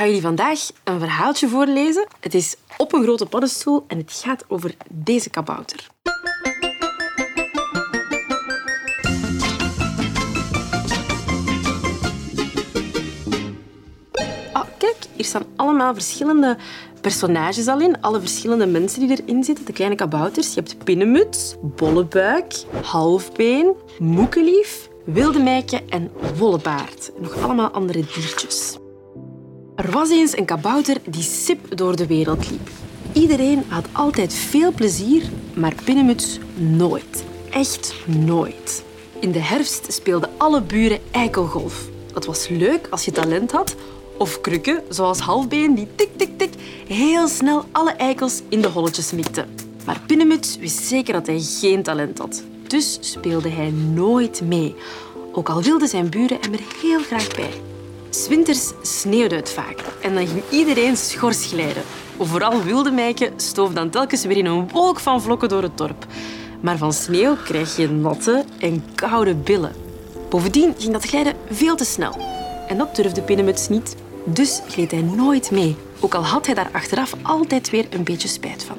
ga jullie vandaag een verhaaltje voorlezen. Het is op een grote paddenstoel en het gaat over deze kabouter. Ah, kijk, hier staan allemaal verschillende personages al in. Alle verschillende mensen die erin zitten. De kleine kabouters. Je hebt Pinnemuts, Bollebuik, Halfbeen, Moekelief, Wildemeikje en Wollebaard. Nog allemaal andere diertjes. Er was eens een kabouter die sip door de wereld liep. Iedereen had altijd veel plezier, maar Pinnemuts nooit. Echt nooit. In de herfst speelden alle buren eikelgolf. Dat was leuk als je talent had. Of krukken, zoals halfbeen die tik, tik, tik heel snel alle eikels in de holletjes mikte. Maar Pinnemuts wist zeker dat hij geen talent had. Dus speelde hij nooit mee. Ook al wilden zijn buren hem er heel graag bij. Swinters sneeuwde het vaak en dan ging iedereen schors glijden. Vooral wilde meike stoof dan telkens weer in een wolk van vlokken door het dorp. Maar van sneeuw krijg je natte en koude billen. Bovendien ging dat glijden veel te snel. En dat durfde Pinnemuts niet. Dus gleed hij nooit mee, ook al had hij daar achteraf altijd weer een beetje spijt van.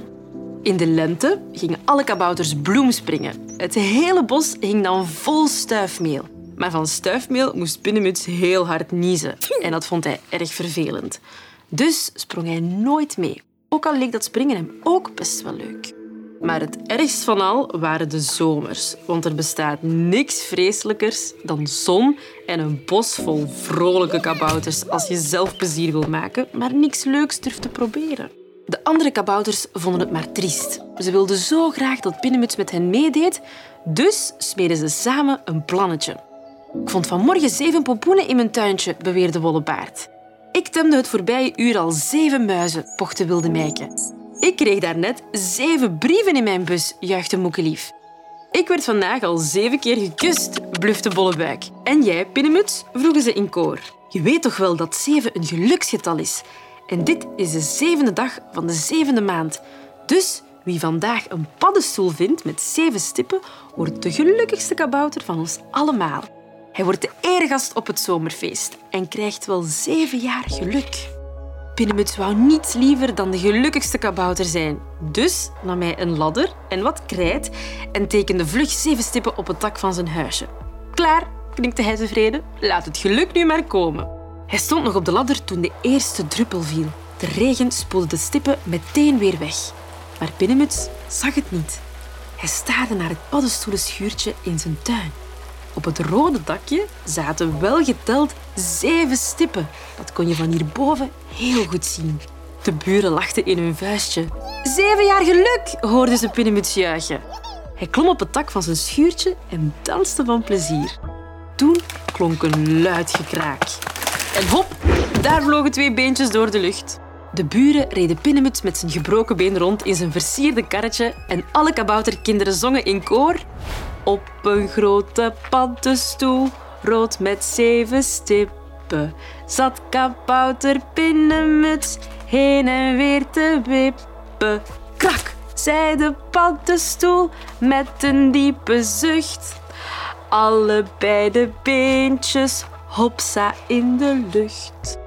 In de lente gingen alle kabouters bloemspringen. Het hele bos hing dan vol stuifmeel. Maar van stuifmeel moest Pinnemuts heel hard niezen. En dat vond hij erg vervelend. Dus sprong hij nooit mee. Ook al leek dat springen hem ook best wel leuk. Maar het ergst van al waren de zomers. Want er bestaat niks vreselijkers dan zon en een bos vol vrolijke kabouters als je zelf plezier wil maken, maar niks leuks durft te proberen. De andere kabouters vonden het maar triest. Ze wilden zo graag dat Pinnemuts met hen meedeed, dus smeden ze samen een plannetje. Ik vond vanmorgen zeven pompoenen in mijn tuintje, beweerde Wollebaard. Ik temde het voorbije uur al zeven muizen, pochte Wilde Meike. Ik kreeg daarnet zeven brieven in mijn bus, juichte Moekelief. Ik werd vandaag al zeven keer gekust, blufte Bollebuik. En jij, Pinnemuts? vroegen ze in koor. Je weet toch wel dat zeven een geluksgetal is? En dit is de zevende dag van de zevende maand. Dus wie vandaag een paddenstoel vindt met zeven stippen, wordt de gelukkigste kabouter van ons allemaal. Hij wordt de eregast op het zomerfeest en krijgt wel zeven jaar geluk. Pinnemuts wou niets liever dan de gelukkigste kabouter zijn. Dus nam hij een ladder en wat krijt en tekende vlug zeven stippen op het dak van zijn huisje. Klaar, knikte hij tevreden. Laat het geluk nu maar komen. Hij stond nog op de ladder toen de eerste druppel viel. De regen spoelde de stippen meteen weer weg. Maar Pinnemuts zag het niet. Hij staarde naar het paddenstoelenschuurtje in zijn tuin. Op het rode dakje zaten wel geteld zeven stippen. Dat kon je van hierboven heel goed zien. De buren lachten in hun vuistje. Zeven jaar geluk, hoorden ze Pinnemuts juichen. Hij klom op het dak van zijn schuurtje en danste van plezier. Toen klonk een luid gekraak. En hop, daar vlogen twee beentjes door de lucht. De buren reden Pinnemuts met zijn gebroken been rond in zijn versierde karretje en alle kabouterkinderen zongen in koor op een grote paddenstoel, rood met zeven stippen, zat kabouter Pinnemuts heen en weer te wippen. Krak, zei de paddenstoel met een diepe zucht. Allebei de beentjes, hopsa in de lucht.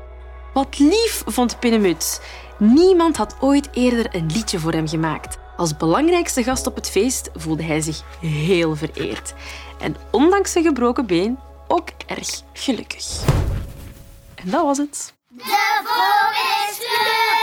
Wat lief, vond Pinnemuts. Niemand had ooit eerder een liedje voor hem gemaakt. Als belangrijkste gast op het feest voelde hij zich heel vereerd. En ondanks zijn gebroken been ook erg gelukkig. En dat was het. De vogel